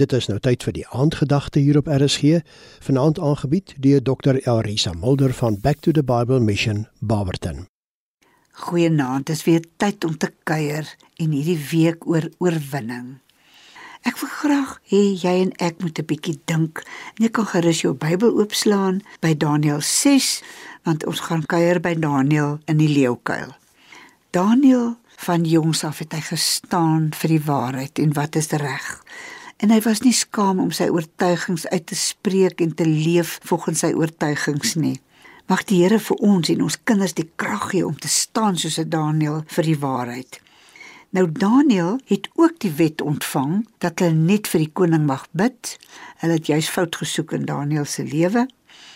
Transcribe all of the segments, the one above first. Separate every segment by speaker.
Speaker 1: Dit is nou tyd vir die aandgedagte hier op RSG, vanaand aangebied deur Dr. Elrisa Mulder van Back to the Bible Mission Barberton.
Speaker 2: Goeienaand, dit is weer tyd om te kuier en hierdie week oor oorwinning. Ek wil graag hê jy en ek moet 'n bietjie dink. Jy kan gerus jou Bybel oopslaan by Daniël 6, want ons gaan kuier by Daniël in die leeukuil. Daniël van jongs af het hy gestaan vir die waarheid en wat is reg en hy was nie skaam om sy oortuigings uit te spreek en te leef volgens sy oortuigings nie. Mag die Here vir ons en ons kinders die krag gee om te staan soos 'n Daniël vir die waarheid. Nou Daniël het ook die wet ontvang dat hulle net vir die koning mag bid. Hulle het juis fout gesoek in Daniël se lewe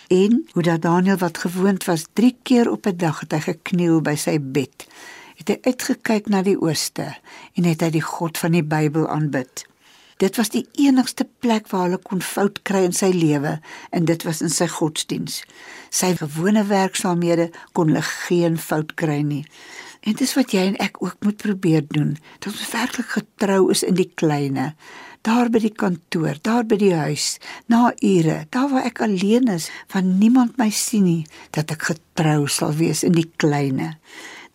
Speaker 2: en hoe dat Daniël wat gewoond was 3 keer op 'n dag het hy gekniel by sy bed. Het hy uitgekyk na die ooste en het hy die God van die Bybel aanbid. Dit was die enigste plek waar hulle kon fout kry in sy lewe en dit was in sy godsdiens. Sy gewone werksaamhede kon hulle geen fout kry nie. En dis wat jy en ek ook moet probeer doen. Dat ons werklik getrou is in die kleine. Daar by die kantoor, daar by die huis, na ure, daar waar ek alleen is, van niemand my sien nie, dat ek getrou sal wees in die kleine.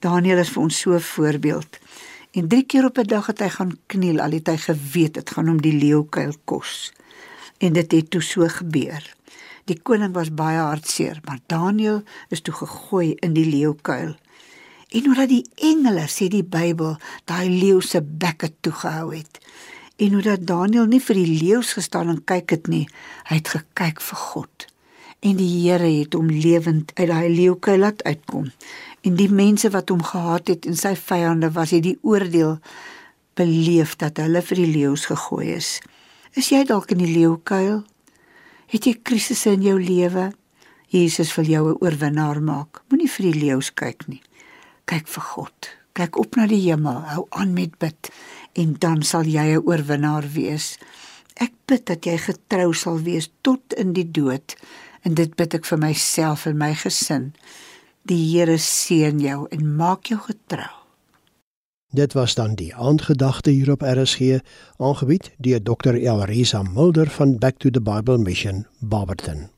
Speaker 2: Daniel is vir ons so 'n voorbeeld. En drie keer op 'n dag het hy gaan kniel al het hy geweet dit gaan hom die leeukuil kos. En dit het toe so gebeur. Die koning was baie hartseer, maar Daniël is toe gegooi in die leeukuil. En hoe dat die engele sê die Bybel daai leeu se bekke toegehou het. En hoe dat Daniël nie vir die leeu's gestaan en kyk het nie, hy het gekyk vir God. En die Here het hom lewend uit daai leeukuil laat uitkom en die mense wat hom gehaat het en sy vyande was hy die oordeel beleef dat hulle vir die leeu's gegooi is. Is jy dalk in die leeukuil? Het jy krisisse in jou lewe? Jesus wil jou 'n oorwinnaar maak. Moenie vir die leeu's kyk nie. Kyk vir God. Kyk op na die hemel. Hou aan met bid en dan sal jy 'n oorwinnaar wees. Ek bid dat jy getrou sal wees tot in die dood en dit bid ek vir myself en my gesin. Die Here seën jou en maak jou getrou.
Speaker 1: Dit was dan die aandgedagte hier op RSG, aangebied deur Dr. Elrisa Mulder van Back to the Bible Mission, Barberton.